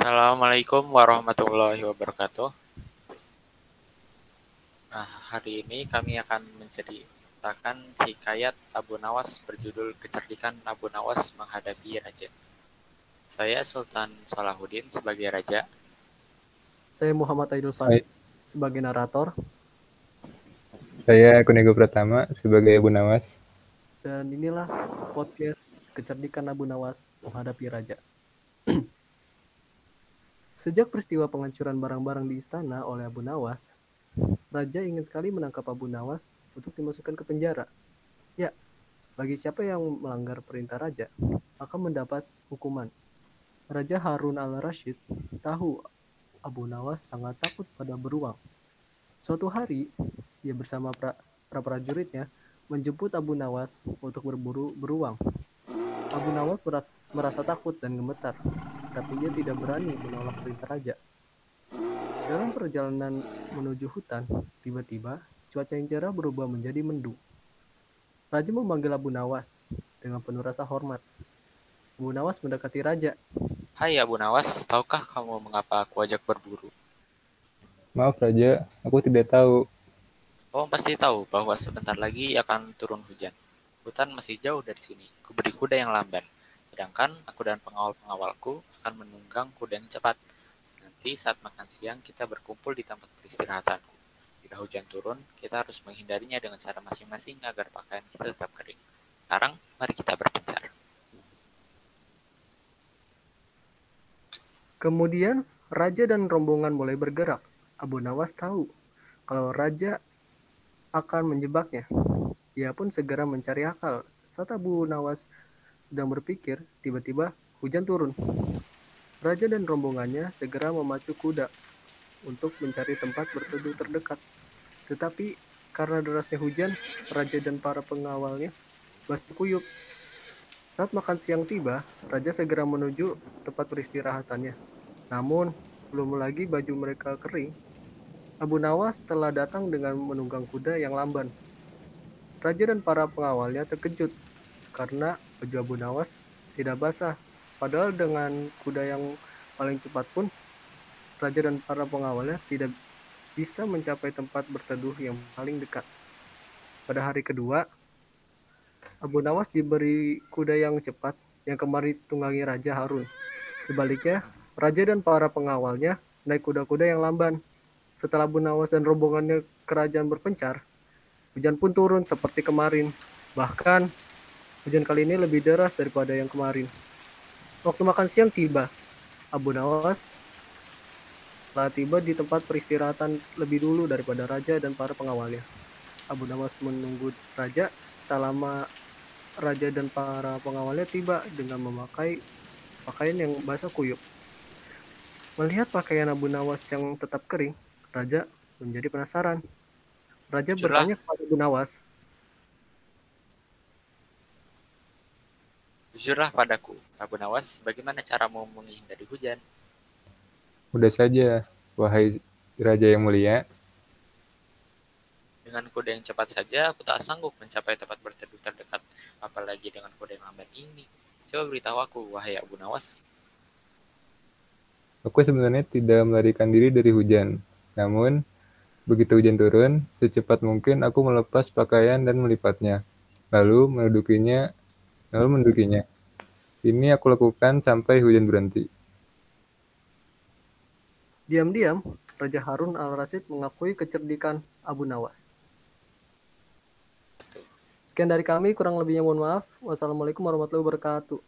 Assalamualaikum warahmatullahi wabarakatuh. Nah, hari ini kami akan menceritakan hikayat Abu Nawas berjudul Kecerdikan Abu Nawas Menghadapi Raja. Saya Sultan Salahuddin sebagai Raja. Saya Muhammad Aidul Fadil sebagai narator. Saya Kunego Pratama sebagai Abu Nawas. Dan inilah podcast Kecerdikan Abu Nawas Menghadapi Raja. Sejak peristiwa penghancuran barang-barang di istana oleh Abu Nawas, Raja ingin sekali menangkap Abu Nawas untuk dimasukkan ke penjara. Ya, bagi siapa yang melanggar perintah raja, akan mendapat hukuman. Raja Harun al-Rashid tahu Abu Nawas sangat takut pada beruang. Suatu hari, ia bersama pra, pra prajuritnya menjemput Abu Nawas untuk berburu beruang. Abu Nawas merasa takut dan gemetar, tapi ia tidak berani menolak perintah raja. Dalam perjalanan menuju hutan, tiba-tiba cuaca yang cerah berubah menjadi mendung. Raja memanggil Abu Nawas dengan penuh rasa hormat. Abu Nawas mendekati raja. Hai Abu Nawas, tahukah kamu mengapa aku ajak berburu? Maaf Raja, aku tidak tahu. Kamu pasti tahu bahwa sebentar lagi akan turun hujan. Hutan masih jauh dari sini. Kuberi kuda yang lamban. Sedangkan aku dan pengawal-pengawalku akan menunggang kuda yang cepat. Nanti saat makan siang kita berkumpul di tempat peristirahatanku. Jika hujan turun, kita harus menghindarinya dengan cara masing-masing agar pakaian kita tetap kering. Sekarang, mari kita berpencar. Kemudian, Raja dan rombongan mulai bergerak. Abu Nawas tahu kalau Raja akan menjebaknya. Ia pun segera mencari akal. Saat Abu Nawas sedang berpikir, tiba-tiba hujan turun. Raja dan rombongannya segera memacu kuda untuk mencari tempat berteduh terdekat. Tetapi karena derasnya hujan, Raja dan para pengawalnya basah kuyup. Saat makan siang tiba, Raja segera menuju tempat peristirahatannya. Namun, belum lagi baju mereka kering, Abu Nawas telah datang dengan menunggang kuda yang lamban. Raja dan para pengawalnya terkejut karena baju Abu Nawas tidak basah. Padahal dengan kuda yang paling cepat pun, Raja dan para pengawalnya tidak bisa mencapai tempat berteduh yang paling dekat. Pada hari kedua, Abu Nawas diberi kuda yang cepat yang kemarin tunggangi Raja Harun. Sebaliknya, Raja dan para pengawalnya naik kuda-kuda yang lamban. Setelah Abu Nawas dan rombongannya kerajaan berpencar, hujan pun turun seperti kemarin. Bahkan, hujan kali ini lebih deras daripada yang kemarin. Waktu makan siang tiba, Abu Nawas telah tiba di tempat peristirahatan lebih dulu daripada raja dan para pengawalnya. Abu Nawas menunggu raja, tak lama raja dan para pengawalnya tiba dengan memakai pakaian yang basah kuyup. Melihat pakaian Abu Nawas yang tetap kering, Raja menjadi penasaran. Raja Jujurlah. bertanya kepada Abu Nawas, Jujurlah padaku, Abu Nawas, bagaimana caramu menghindari hujan? Mudah saja, wahai Raja yang mulia. Dengan kuda yang cepat saja, aku tak sanggup mencapai tempat berteduh terdekat, apalagi dengan kuda yang lamban ini. Coba beritahu aku, wahai Abu Nawas. Aku sebenarnya tidak melarikan diri dari hujan. Namun, begitu hujan turun, secepat mungkin aku melepas pakaian dan melipatnya, lalu mendudukinya, lalu mendudukinya. Ini aku lakukan sampai hujan berhenti. diam-diam, Raja Harun al-Rasyid mengakui kecerdikan Abu Nawas. Sekian dari kami, kurang lebihnya mohon maaf. Wassalamualaikum warahmatullahi wabarakatuh.